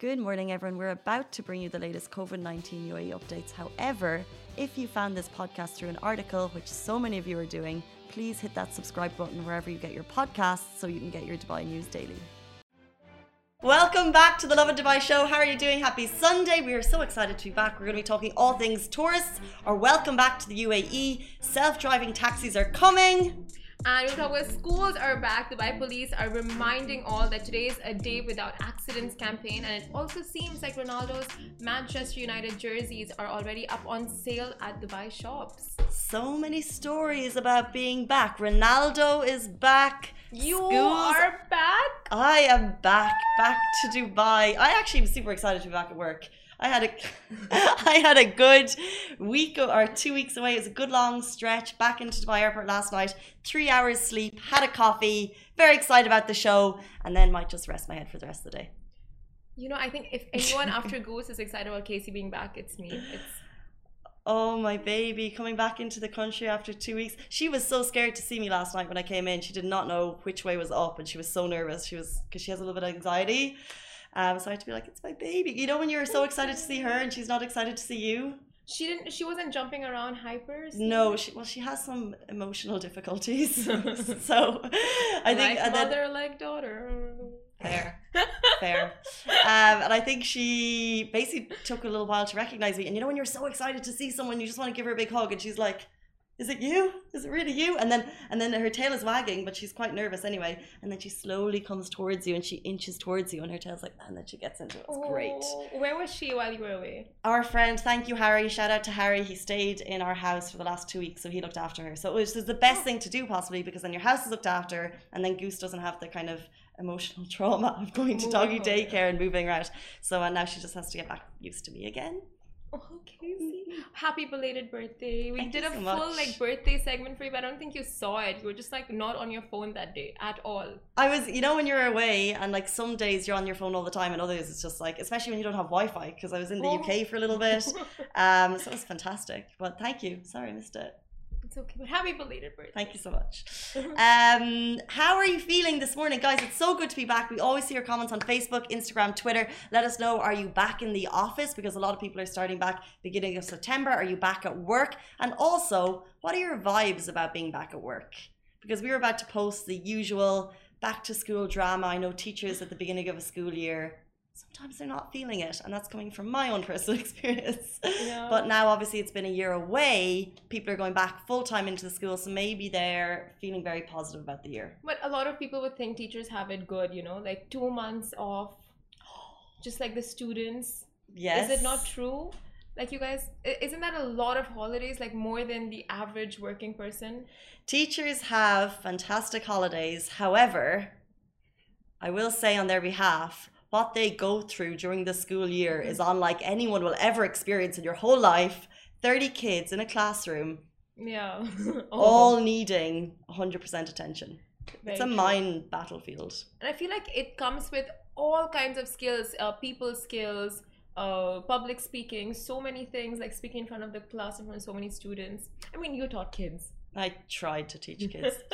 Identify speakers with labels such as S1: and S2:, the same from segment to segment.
S1: Good morning, everyone. We're about to bring you the latest COVID 19 UAE updates. However, if you found this podcast through an article, which so many of you are doing, please hit that subscribe button wherever you get your podcasts so you can get your Dubai news daily. Welcome back to the Lovin Dubai show. How are you doing? Happy Sunday. We are so excited to be back. We're going to be talking all things tourists or welcome back to the UAE. Self driving taxis are coming.
S2: And talk about schools are back. Dubai police are reminding all that today is a day without accidents campaign. And it also seems like Ronaldo's Manchester United jerseys are already up on sale at Dubai shops.
S1: So many stories about being back. Ronaldo is back.
S2: You Schools, are back?
S1: I am back, back to Dubai. I actually am super excited to be back at work. I had a I had a good week or two weeks away. It was a good long stretch back into Dubai airport last night. Three hours sleep, had a coffee, very excited about the show, and then might just rest my head for the rest of the day.
S2: You know, I think if anyone after Goose is excited about Casey being back, it's me. It's
S1: Oh, my baby coming back into the country after two weeks. She was so scared to see me last night when I came in. She did not know which way was up and she was so nervous. She was because she has a little bit of anxiety. Um, so I had to be like, it's my baby. You know, when you're so excited to see her and she's not excited to see you.
S2: She didn't. She wasn't jumping around hypers.
S1: No, she well, she has some emotional difficulties. so I think
S2: like mother then, like daughter.
S1: Fair, fair. Um, and I think she basically took a little while to recognize me. And you know, when you're so excited to see someone, you just want to give her a big hug, and she's like, is it you? Is it really you? And then and then her tail is wagging, but she's quite nervous anyway. And then she slowly comes towards you and she inches towards you and her tail's like and then she gets into it. It's oh, great.
S2: Where was she while you were away?
S1: Our friend, thank you, Harry. Shout out to Harry. He stayed in our house for the last two weeks, so he looked after her. So it was the best oh. thing to do possibly because then your house is looked after and then Goose doesn't have the kind of emotional trauma of going to doggy daycare and moving around. So and now she just has to get back used to me again.
S2: Oh, Casey. Happy belated birthday. We
S1: Thank
S2: did a
S1: so
S2: full
S1: much.
S2: like birthday segment for you, but I don't think you saw it. You were just like not on your phone that day at all.
S1: I was, you know, when you're away and like some days you're on your phone all the time and others it's just like, especially when you don't have Wi Fi, because I was in the oh. UK for a little bit. Um, so it was fantastic. But thank you. Sorry I missed it.
S2: It's okay. But happy belated birthday.
S1: Thank you so much. um, how are you feeling this morning, guys? It's so good to be back. We always see your comments on Facebook, Instagram, Twitter. Let us know. Are you back in the office? Because a lot of people are starting back beginning of September. Are you back at work? And also, what are your vibes about being back at work? Because we were about to post the usual back to school drama. I know teachers at the beginning of a school year sometimes they're not feeling it and that's coming from my own personal experience. Yeah. but now obviously it's been a year away people are going back full time into the school so maybe they're feeling very positive about the year.
S2: But a lot of people would think teachers have it good you know like two months off just like the students.
S1: Yes
S2: is it not true? Like you guys isn't that a lot of holidays like more than the average working person?
S1: Teachers have fantastic holidays. However i will say on their behalf what they go through during the school year is unlike anyone will ever experience in your whole life. 30 kids in a classroom.
S2: Yeah.
S1: all needing 100% attention.
S2: Very
S1: it's a
S2: true.
S1: mind battlefield.
S2: And I feel like it comes with all kinds of skills, uh, people skills, uh, public speaking, so many things, like speaking in front of the class in front of so many students. I mean, you taught kids.
S1: I tried to teach kids.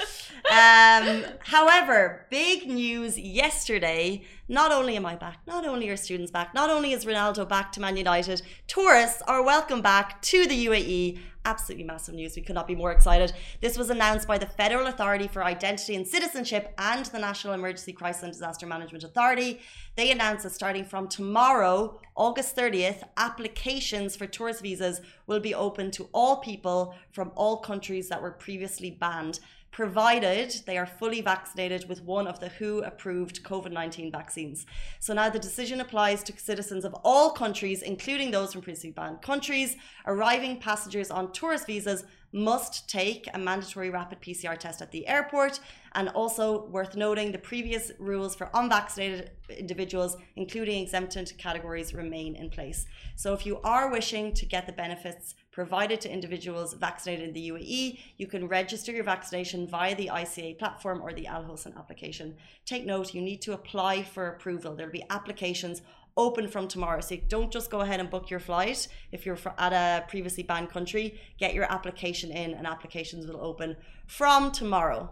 S1: um, however, big news yesterday. Not only am I back, not only are students back, not only is Ronaldo back to Man United, tourists are welcome back to the UAE absolutely massive news. We could not be more excited. This was announced by the Federal Authority for Identity and Citizenship and the National Emergency Crisis and Disaster Management Authority. They announced that starting from tomorrow, August 30th, applications for tourist visas will be open to all people from all countries that were previously banned provided they are fully vaccinated with one of the WHO approved COVID 19 vaccines. So now the decision applies to citizens of all countries, including those from previously banned countries. Arriving passengers on tourist visas must take a mandatory rapid PCR test at the airport. And also worth noting, the previous rules for unvaccinated individuals, including exempted categories, remain in place. So if you are wishing to get the benefits provided to individuals vaccinated in the UAE, you can register your vaccination via the ICA platform or the Al Hosn application. Take note, you need to apply for approval. There'll be applications open from tomorrow. So don't just go ahead and book your flight. If you're at a previously banned country, get your application in and applications will open from tomorrow.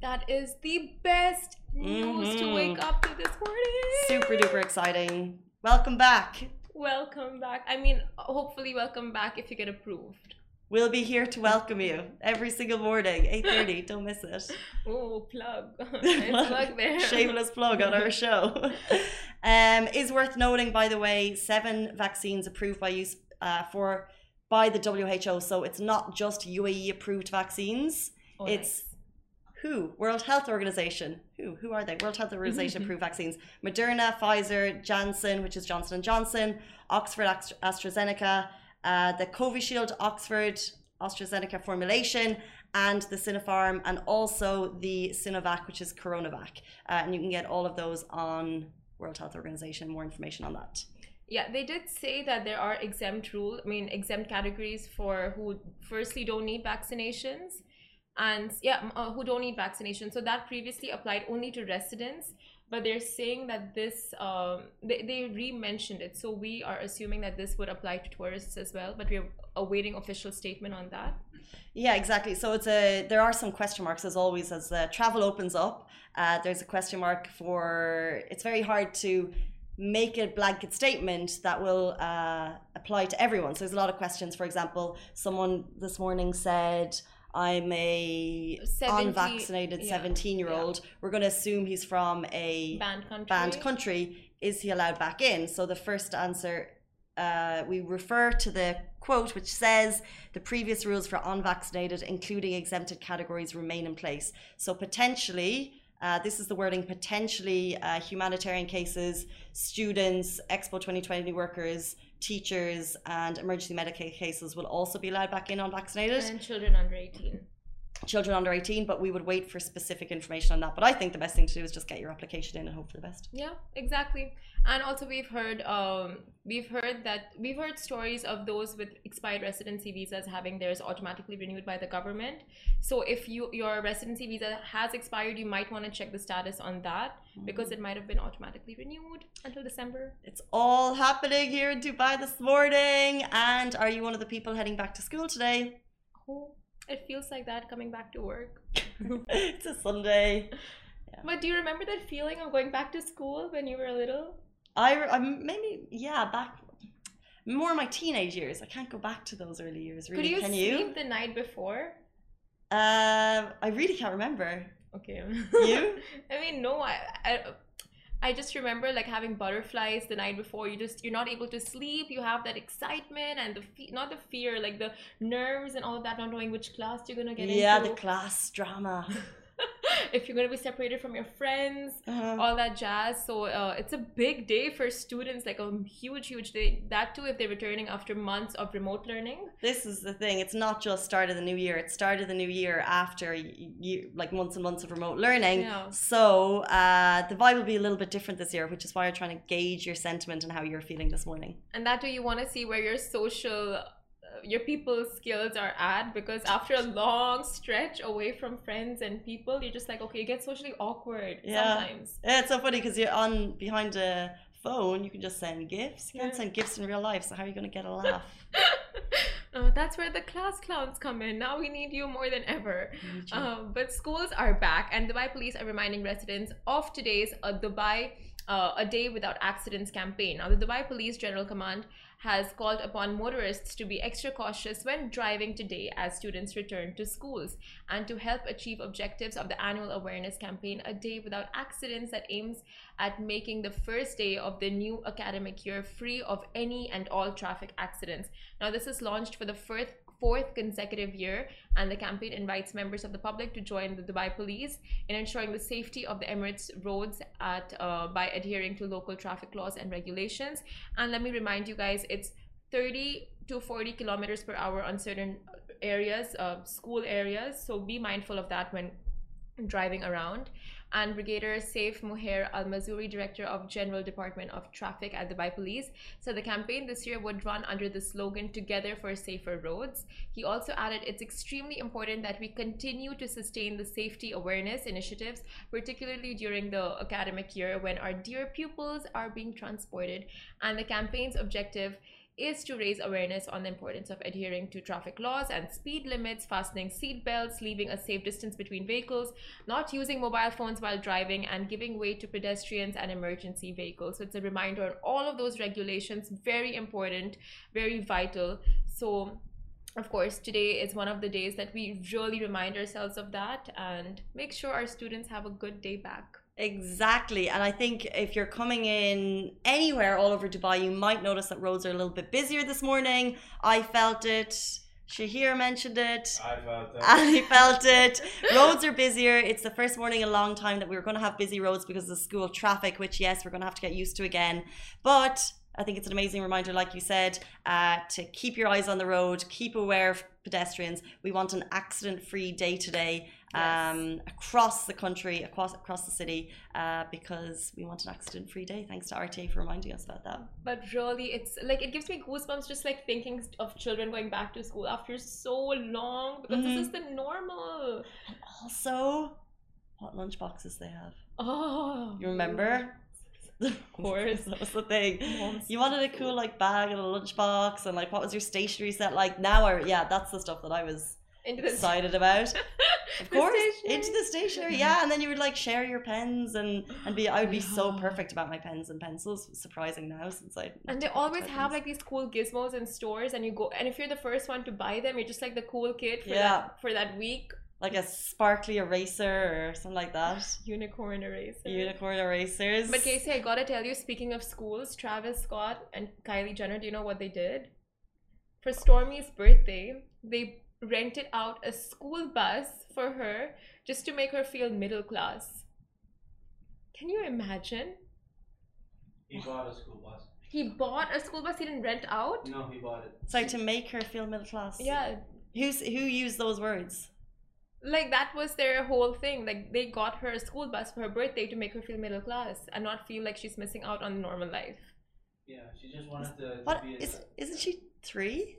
S2: That is the best news mm-hmm. to wake up to this morning.
S1: Super duper exciting. welcome back.
S2: Welcome back. I mean, hopefully, welcome back if you get approved.
S1: We'll be here to welcome you every single morning, 8.30. Don't miss it.
S2: Oh, plug. nice plug there.
S1: Shameless plug on our show. Um, is worth noting, by the way, seven vaccines approved by use uh, for by the WHO. So it's not just UAE approved vaccines.
S2: Oh,
S1: it's
S2: nice.
S1: Who World Health Organization. Who who are they? World Health Organization approved vaccines. Moderna, Pfizer, Janssen, which is Johnson and Johnson, Oxford, Astra- AstraZeneca, uh, the Covishield, Oxford, AstraZeneca formulation, and the Sinopharm, and also the Sinovac, which is Coronavac. Uh, and you can get all of those on World Health Organization. More information on that.
S2: Yeah, they did say that there are exempt rule. I mean, exempt categories for who firstly don't need vaccinations, and yeah, uh, who don't need vaccinations. So that previously applied only to residents, but they're saying that this um, they they re-mentioned it. So we are assuming that this would apply to tourists as well, but we're awaiting official statement on that.
S1: Yeah, exactly. So it's a there are some question marks as always as the travel opens up. Uh, there's a question mark for it's very hard to make a blanket statement that will uh, apply to everyone. So there's a lot of questions. For example, someone this morning said. I'm a
S2: 70
S1: unvaccinated
S2: yeah,
S1: 17 year old. We're going to assume he's from a
S2: Banned country.
S1: banned country, is he allowed back in? So the first answer, uh, we refer to the quote which says the previous rules for unvaccinated, including exempted categories, remain in place. So potentially, uh, this is the wording potentially uh, humanitarian cases, students, Expo 2020 workers, teachers, and emergency medical cases will also be allowed back in unvaccinated
S2: and children under 18.
S1: Children under 18 but we would wait for specific information on that but i think the best thing to do is just get your application in and hope for the best
S2: Yeah, exactly. And also we've heard um we've heard that we've heard stories of those with expired residency visas having theirs automatically renewed by the government. So if you your residency visa has expired, you might want to check the status on that because it might have been automatically renewed until December.
S1: It's all happening here in Dubai this morning. And are you one of the people heading back to school today?
S2: Oh, it feels like that coming back to work.
S1: it's a Sunday.
S2: But do you remember that feeling of going back to school when you were little?
S1: I, I'm maybe, yeah, back more my teenage years. I can't go back to those early years, really.
S2: Could you
S1: Can
S2: sleep
S1: you?
S2: the night before?
S1: Uh, I really can't remember.
S2: Okay.
S1: You?
S2: I mean, no, I, I, I just remember like having butterflies the night before. You just you're not able to sleep. You have that excitement and the fe- not the fear, like the nerves and all of that, not knowing which class you're gonna get
S1: Yeah,
S2: into.
S1: the class drama.
S2: if you're gonna be separated from your friends,
S1: Uh,
S2: all that jazz. So uh, it's a big day for students, like a huge, huge day. That too, if they're returning after months of remote learning.
S1: this is the thing. It's not just start of the new year. It's start of the new year after you like months and months of remote learning.
S2: Yeah.
S1: So uh, the vibe will be a little bit different this year, which is why I'm trying to gauge your sentiment and how you're feeling this morning.
S2: and that way you want to see where your social your people skills are at because after a long stretch away from friends and people you're just like okay you get socially awkward
S1: Yeah.
S2: sometimes
S1: Yeah, it's so funny because you're on behind a phone. You can just send gifts. You can't
S2: Yeah.
S1: send gifts in real life. So how are you going to get a laugh?
S2: Oh, that's where the class clowns come in now we need you more than ever Um, but schools are back, and Dubai police are reminding residents of today's uh, Dubai uh, A Day Without Accidents campaign. Now, the Dubai Police General Command has called upon motorists to be extra cautious when driving today as students return to schools and to help achieve objectives of the annual awareness campaign A Day Without Accidents that aims at making the first day of the new academic year free of any and all traffic accidents. Now, this is launched for the first fourth consecutive year, and the campaign invites members of the public to join the Dubai Police in ensuring the safety of the Emirates roads at uh, by adhering to local traffic laws and regulations. And let me remind you guys, it's 30 to 40 kilometers per hour on certain areas, uh, school areas. So be mindful of that when driving around. And Brigadier Saif Muhair Al Mazrouei, Director of General Department of Traffic at Dubai Police, said the campaign this year would run under the slogan Together for Safer Roads. He also added it's extremely important that we continue to sustain the safety awareness initiatives, particularly during the academic year when our dear pupils are being transported. And the campaign's objective is to raise awareness on the importance of adhering to traffic laws and speed limits, fastening seat belts, leaving a safe distance between vehicles, not using mobile phones while driving, and giving way to pedestrians and emergency vehicles. So it's a reminder on all of those regulations, very important, very vital. So of course, today is one of the days that we really remind ourselves of that and make sure our students have a good day back.
S1: Exactly. And I think if you're coming in anywhere all over Dubai, you might notice that roads are a little bit busier this morning. I felt it. Shahir mentioned it.
S3: I felt it.
S1: I felt it. Roads are busier. It's the first morning in a long time that we were going to have busy roads because of the school traffic, which, yes, we're going to have to get used to again. But I think it's an amazing reminder, like you said, uh, to keep your eyes on the road, keep aware of pedestrians. We want an accident-free day today um, across the country, across across the city, uh, because we want an accident-free day. Thanks to RTA for reminding us about that.
S2: But really, it's like it gives me goosebumps just like thinking of children going back to school after so long because mm-hmm. this is the normal.
S1: And also, what lunch boxes they have.
S2: Oh,
S1: you remember?
S2: Of course.
S1: that was the thing. You wanted a cool like bag and a lunchbox and like what was your stationery set like? Now I yeah, that's the stuff that I was excited about. Of course. Into the stationery, yeah. And then you would like share your pens and and be I would be so perfect about my pens and pencils. Surprising now since I
S2: And they always have like these cool gizmos in stores and you go and if you're the first one to buy them, you're just like the cool kid for yeah. that for that week
S1: like a sparkly eraser or something like that.
S2: Unicorn eraser.
S1: Unicorn erasers.
S2: But Casey, I gotta tell you, speaking of schools, Travis Scott and Kylie Jenner, do you know what they did? For Stormi's birthday, they rented out a school bus for her just to make her feel middle class. Can you imagine?
S3: He bought a school bus.
S2: He bought a school bus. He didn't rent out.
S3: No, he bought it.
S1: So to make her feel middle class.
S2: Yeah.
S1: Who's who used those words?
S2: like that was their whole thing like they got her a school bus for her birthday to make her feel middle class and not feel like she's missing out on normal life
S3: yeah she just wanted to, to
S1: what is, isn't she three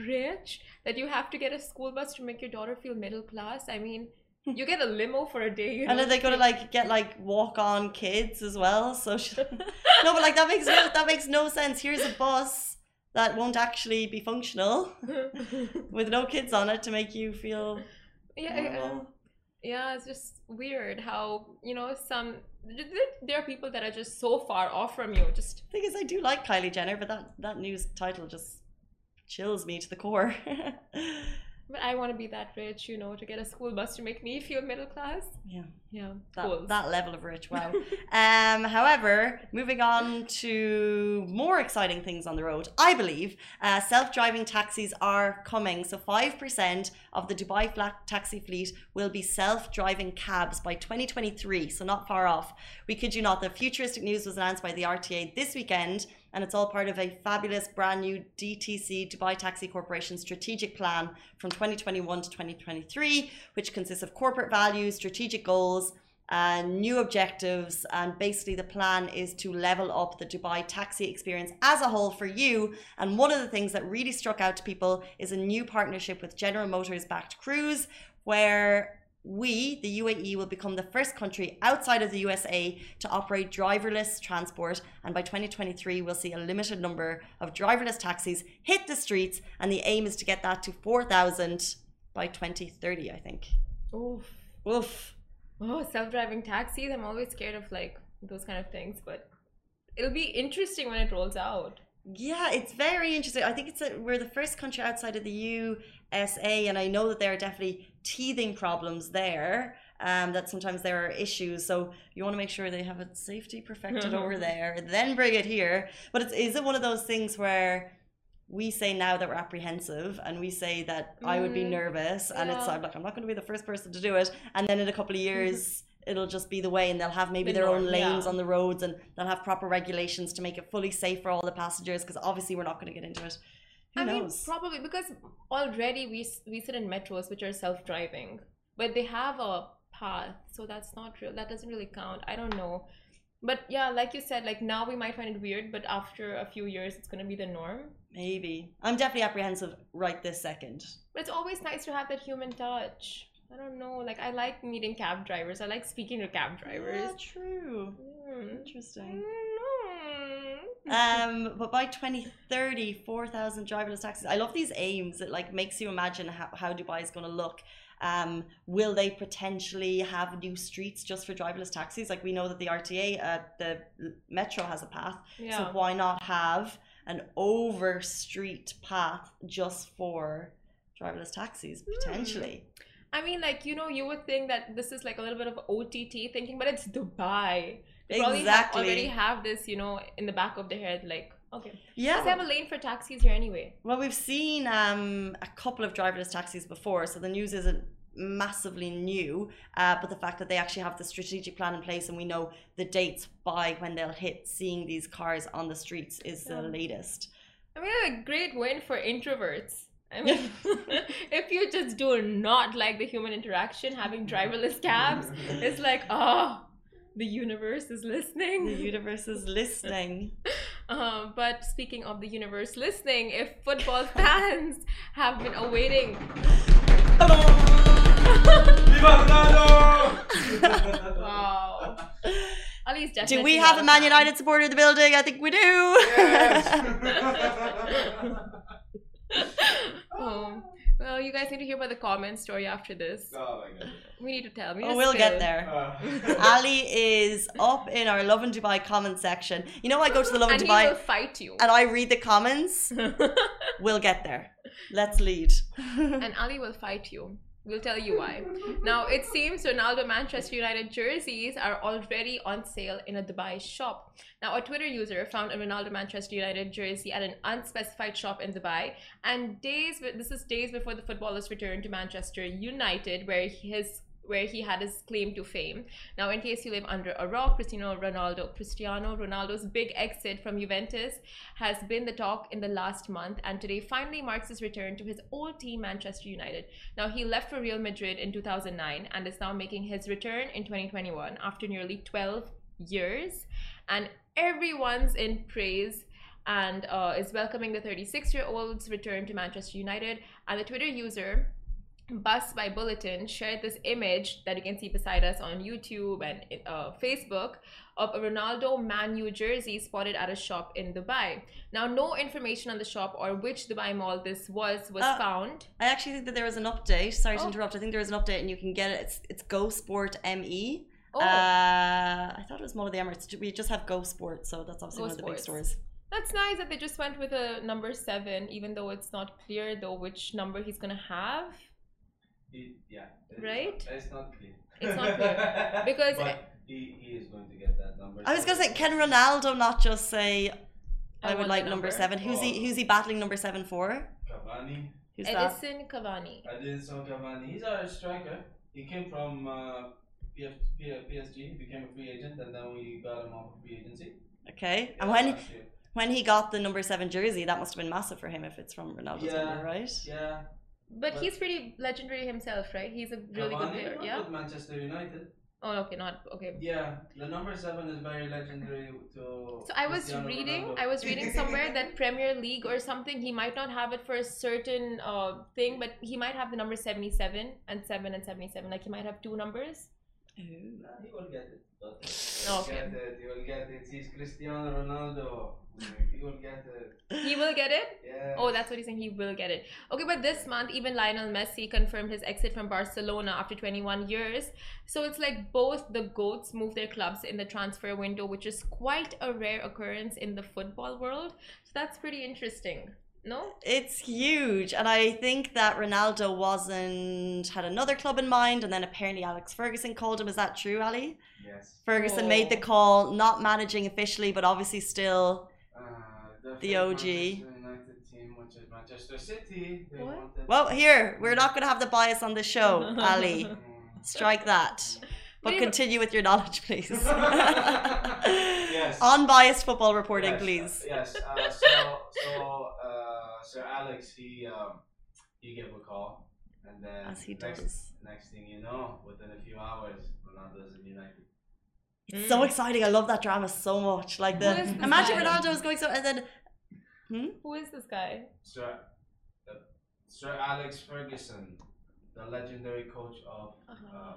S2: Rich that you have to get a school bus to make your daughter feel middle class. I mean, you get a limo for a day.
S1: and then they're gonna like get like walk on kids as well. So she... no, but like that makes no that makes no sense. Here's a bus that won't actually be functional with no kids on it to make you feel
S2: yeah um, yeah it's just weird how you know some there are people that are just so far off from you just
S1: thing is i do like kylie jenner but that that news title just chills me to the core.
S2: But i want to be that rich you know to get a school bus to make me feel middle class.
S1: Yeah.
S2: Yeah
S1: that, that level of rich wow. Um however moving on to more exciting things on the road i believe uh, self-driving taxis are coming. So 5% of the dubai flat taxi fleet will be self-driving cabs by 2023 so not far off. We kid you not the futuristic news was announced by the rta this weekend and it's all part of a fabulous brand new DTC Dubai Taxi Corporation strategic plan from 2021 to 2023, which consists of corporate values, strategic goals, and new objectives. And basically, the plan is to level up the Dubai taxi experience as a whole for you. And one of the things that really struck out to people is a new partnership with General Motors backed Cruise, where we, the UAE, will become the first country outside of the USA to operate driverless transport. And by 2023, we'll see a limited number of driverless taxis hit the streets. And the aim is to get that to 4,000 by 2030, I think.
S2: Oof.
S1: Oof.
S2: Oh, self driving taxis. I'm always scared of like those kind of things, but it'll be interesting when it rolls out.
S1: Yeah, it's very interesting. I think it's a, we're the first country outside of the USA, and I know that there are definitely teething problems there. Um, that sometimes there are issues, so you want to make sure they have it safety perfected over there, then bring it here. But it's, is it one of those things where we say now that we're apprehensive and we say that mm, I would be mm, nervous and yeah. it's like I'm not going to be the first person to do it and then in a couple of years it'll just be the way and they'll have maybe the their norm, own lanes yeah. on the roads and they'll have proper regulations to make it fully safe for all the passengers because obviously we're not going to get into it Who
S2: I mean, probably because already we we sit in metros which are self-driving, but they have a path, so that's not real. That doesn't really count. I don't know, but yeah, like you said, like now we might find it weird, but after a few years, it's gonna be the norm.
S1: Maybe. I'm definitely apprehensive right this second.
S2: But it's always nice to have that human touch. I don't know, like I like meeting cab drivers. I like speaking to cab drivers.
S1: Yeah, true.
S2: Hmm.
S1: Interesting.
S2: Mm.
S1: Um, but by 2030, 4,000 driverless taxis. I love these aims. It like makes you imagine how, how Dubai is going to look. Um, will they potentially have new streets just for driverless taxis? Like we know that the RTA, uh, the metro has a path.
S2: yeah.
S1: So why not have an over street path just for driverless taxis
S2: Hmm.
S1: potentially?
S2: I mean, like you know, you would think that this is like a little bit of OTT thinking, but it's Dubai. They probably have, already have this, you know, in the back of their head. Like, okay,
S1: Yeah.
S2: let's have a lane for taxis here anyway.
S1: Well, we've seen um, a couple of driverless taxis before, so the news isn't massively new. Uh, but the fact that they actually have the strategic plan in place and we know the dates by when they'll hit seeing these cars on the streets is the latest.
S2: I mean, a great win for introverts. I mean, if you just do not like the human interaction, having driverless cabs, it's like, oh, the universe is listening.
S1: The universe is listening.
S2: Um, but speaking of the universe listening, if football fans have been awaiting
S3: Viva Ronaldo!
S2: Wow. Ali's definitely
S1: do we have a Man. United supporter in the building? I think we do.
S2: oh. Well, you guys need to hear about the comment story after this.
S3: oh my god.
S2: We need to tell. We
S1: oh, we'll get there.
S3: Uh,
S1: Ali is up in our Lovin Dubai comment section. You know, I go to the Lovin
S2: and he
S1: Dubai
S2: will fight you.
S1: and I read the comments. We'll get there. Let's lead.
S2: and Ali will fight you. We'll tell you why. Now, it seems Ronaldo Manchester United jerseys are already on sale in a Dubai shop. Now, a Twitter user found a Ronaldo Manchester United jersey at an unspecified shop in Dubai, and days this is days before the footballer's return to Manchester United, where his where he had his claim to fame. Now, in case you live under a rock, Cristiano Ronaldo, Cristiano Ronaldo's big exit from Juventus has been the talk in the last month, and today finally marks his return to his old team, Manchester United. Now, he left for Real Madrid in 2009 and is now making his return in 2021 after nearly 12 years, and everyone's in praise. And uh, is welcoming the 36 year old's return to Manchester United. And the Twitter user Busby Bulletin shared this image that you can see beside us on YouTube and uh, Facebook of a Ronaldo Man U jersey spotted at a shop in Dubai. Now, no information on the shop or which Dubai mall this was was
S1: Uh,
S2: found.
S1: I actually think that there was an update. Sorry to
S2: Oh.
S1: interrupt. I think there was an update and you can get it. It's, it's Go Sport ME.
S2: Oh,
S1: Uh, I thought it was Mall of the Emirates. We just have Go Sport, so that's obviously
S2: Go
S1: one of the big stores.
S2: that's nice that they just went with a number seven, even though it's not clear though which number he's gonna have.
S3: He- yeah.
S2: Right?
S3: Not, it's not clear.
S2: It's not clear. Because-
S3: But he, he is going to get that number.
S1: I was gonna say, can Ronaldo not just say, "I, would like number,
S2: number."
S1: seven? Who's he?
S3: Oh.
S1: Who's he battling number seven for?
S3: Cavani.
S1: Who's that?
S2: Edinson Cavani.
S3: I Cavani. He's our striker. He came from uh, PF, P- PSG. He became a free agent, and then we got him off of free agency.
S1: Okay.
S3: Yeah,
S1: And when when he got the number seven jersey, that must have been massive for him if it's from Ronaldo's
S3: Yeah.
S1: number, right?
S3: Yeah.
S2: But
S3: But-
S2: he's pretty legendary himself, right? He's a really good player.
S3: not
S2: Yeah.
S3: with Manchester United.
S2: Oh, okay, not okay.
S3: Yeah, the number seven is very legendary to.
S2: So I was
S3: Cristiano
S2: reading,
S3: Ronaldo.
S2: I was reading somewhere that Premier League or something, he might not have it for a certain uh, thing, but he might have the number 77 and 7 and 77. Like he might have two numbers.
S3: Nah, he will get it.
S2: Okay.
S3: Get it. He will get it. He's Cristiano Ronaldo. He will get it.
S2: He will get it?
S3: Yeah.
S2: Oh, that's what he's saying. He will get it. Okay, but this month, even Lionel Messi confirmed his exit from Barcelona after 21 years. So it's like both the GOATs move their clubs in the transfer window, which is quite a rare occurrence in the football world. So that's pretty interesting. No?
S1: It's huge, and I think that Ronaldo wasn't had another club in mind, and then apparently Alex Ferguson called him. Is that true, Ali?
S3: Yes.
S1: Ferguson oh. made the
S2: Oh.
S1: call, not managing officially, but obviously still. The OG.
S3: Team, which is Manchester City.
S2: What?
S1: Well, here we're not going to have the bias on the show, Ali.
S3: Mm.
S1: Strike that. But continue with your knowledge, please.
S3: Yes.
S1: Unbiased football reporting,
S3: Yes,
S1: please.
S3: uh, yes. Uh, so, so uh, Sir Alex, he um, he gave a call, and then
S1: As he
S3: next,
S1: does.
S3: next thing you know, within a few hours, Ronaldo's in United.
S1: It's so exciting. I love that drama so much. Like the
S2: Who is this
S1: imagine
S2: guy?
S1: Ronaldo is going so and then
S2: Who is this guy?
S3: Sir, uh, Sir Alex Ferguson, the legendary coach of uh,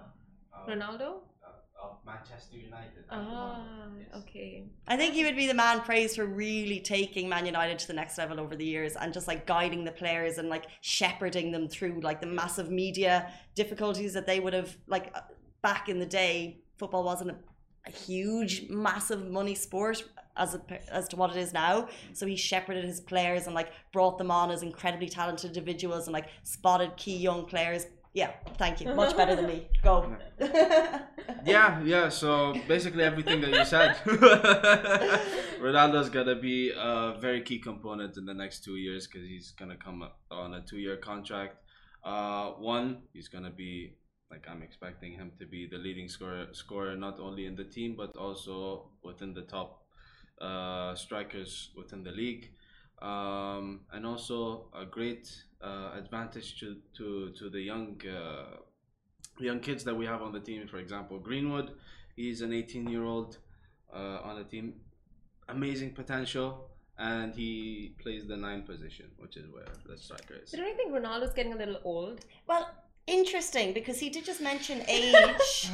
S3: of,
S2: Ronaldo?
S3: uh, of Manchester United.
S2: Ah,
S3: Yes.
S2: okay.
S1: I think he would be the man praised for really taking Man United to the next level over the years and just like guiding the players and like shepherding them through like the massive media difficulties that they would have like uh, back in the day. Football wasn't a, a huge, massive money sport as a, as to what it is now. So he shepherded his players and like brought them on as incredibly talented individuals and like spotted key young players. Yeah, thank you. Much better than me. Go.
S4: Yeah, yeah. So basically everything that you said. Ronaldo's gonna be a very key component in the next two years because he's gonna come on a two-year contract. Uh, one, he's gonna be like I'm expecting him to be the leading scorer, scorer not only in the team but also within the top uh, strikers within the league, um, and also a great uh, advantage to, to to the young. Uh, young kids that we have on the team. For example, Greenwood, he's an 18 year old uh, on the team, amazing potential, and he plays the nine position, which is where the striker is.
S2: So don't you think Ronaldo's getting a little old?
S1: Well, interesting because he did just mention age.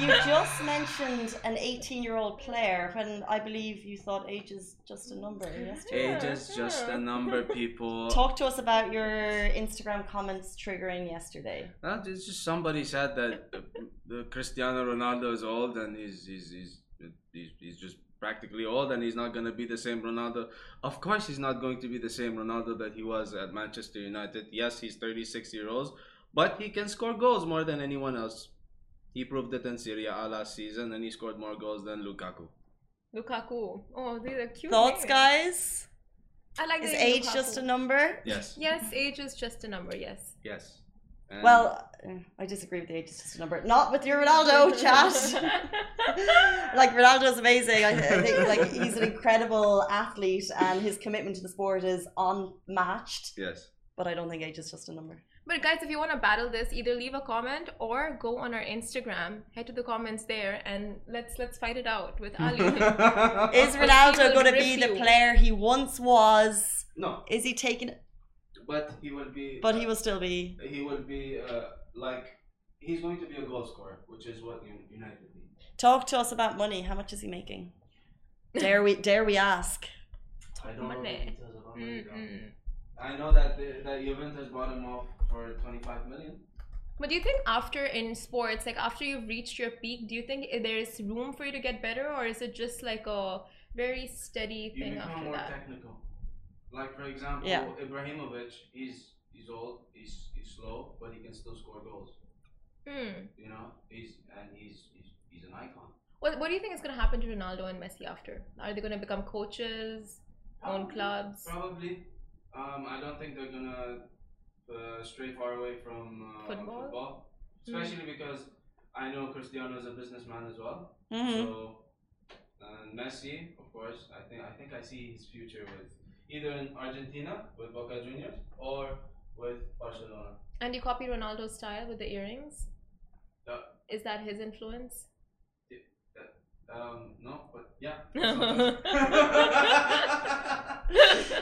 S1: you just mentioned an 18 year old player when I believe you thought age is just a number yesterday.
S4: Age is just a number, people.
S1: Talk to us about your Instagram comments triggering yesterday.
S4: Uh, it's just somebody said that uh, the Cristiano Ronaldo is old and he's he's, he's he's he's just practically old and he's not going to be the same Ronaldo. Of course, he's not going to be the same Ronaldo that he was at Manchester United. Yes, he's 36 years old, but he can score goals more than anyone else. He proved it in Serie A last season and he scored more goals than Lukaku.
S2: Lukaku. Oh, these are cute.
S1: Thoughts,
S2: names.
S1: guys?
S2: I like
S1: Is
S2: the name
S1: age just a number?
S4: Yes,
S2: Yes, age is just a number. Yes.
S4: yes. And
S1: Well, I disagree with the age is just a number. Not with your Ronaldo chat. like Ronaldo's amazing. I, I think like he's an incredible athlete and his commitment to the sport is unmatched.
S4: yes.
S1: But I don't think age is just a number.
S2: But guys, if you want to battle this, either leave a comment or go on our Instagram. Head to the comments there and let's let's fight it out with Ali.
S1: Is Ronaldo going to
S2: rip
S1: be the player he once was?
S3: No,
S1: Is he taking?
S3: but he will be.
S1: But he
S3: uh,
S1: will still be.
S3: He will be uh, like he's going to be a goal scorer, which is what United need.
S1: Talk to us about money. How much is he making? Dare we? Dare we ask?
S3: I don't know the
S2: Money.
S3: details I know that the, that Juventus bought him off for 25 million.
S2: But do you think after in sports, like after you've reached your peak, do you think there's room for you to get better, or is it just like a very steady thing
S3: become
S2: after
S3: more
S2: that?
S3: technical. Like for example,
S1: Yeah.
S3: Ibrahimovic, he's he's old, he's he's slow, but he can still score goals.
S2: Hmm.
S3: You know, he's and he's he's, he's an icon.
S2: What What do you think is going to happen to Ronaldo and Messi after? Are they going to become coaches, own clubs?
S3: Probably. Um, I don't think they're gonna uh, stray far away from uh,
S2: Football?
S3: football, especially because I know Cristiano is a businessman as well.
S1: hmm
S3: So, and Messi, of course, I think I think I see his future with either in Argentina with Boca Juniors or with Barcelona.
S2: And you copy Ronaldo's style with the earrings?
S3: Uh,
S2: Is that his influence?
S3: Um, no, but yeah.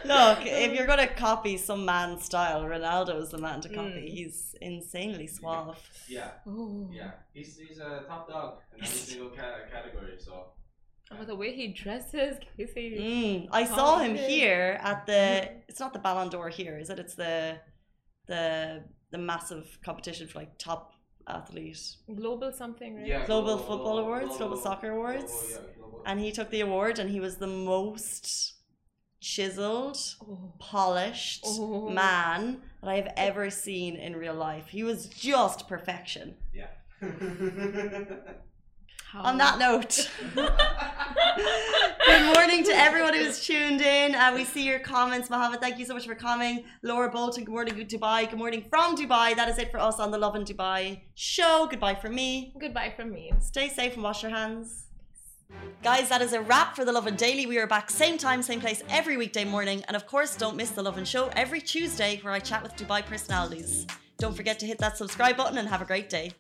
S1: Look, if you're gonna copy some man's style, Ronaldo is the man to copy.
S2: Mm.
S1: He's insanely suave.
S3: yeah,
S2: Oh.
S3: yeah, he's he's a top dog in every single ca- category. So
S2: Oh, the way he dresses, Casey.
S1: Mm, I saw him here at the. It's not the Ballon d'Or here, is it? It's the, the the massive competition for like top athlete,
S2: Global something, right?
S3: yeah,
S1: Global Football Awards, Global Soccer Awards.
S3: global, yeah, global.
S1: and he took the award, and he was the most chiseled,
S2: Oh.
S1: polished
S2: Oh.
S1: man that I have oh. ever seen in real life. He was just perfection.
S3: yeah.
S1: On that note, good morning to everyone who's tuned in. Uh, we see your comments. Mohammed, thank you so much for coming. Laura Bolton, good morning, good Dubai. Good morning from Dubai. That is it for us on the Lovin Dubai show. Goodbye from me.
S2: Goodbye from me.
S1: Stay safe and wash your hands. Guys, that is a wrap for the Lovin Daily. We are back same time, same place every weekday morning. And of course, don't miss the Lovin Show every Tuesday where I chat with Dubai personalities. Don't forget to hit that subscribe button and have a great day.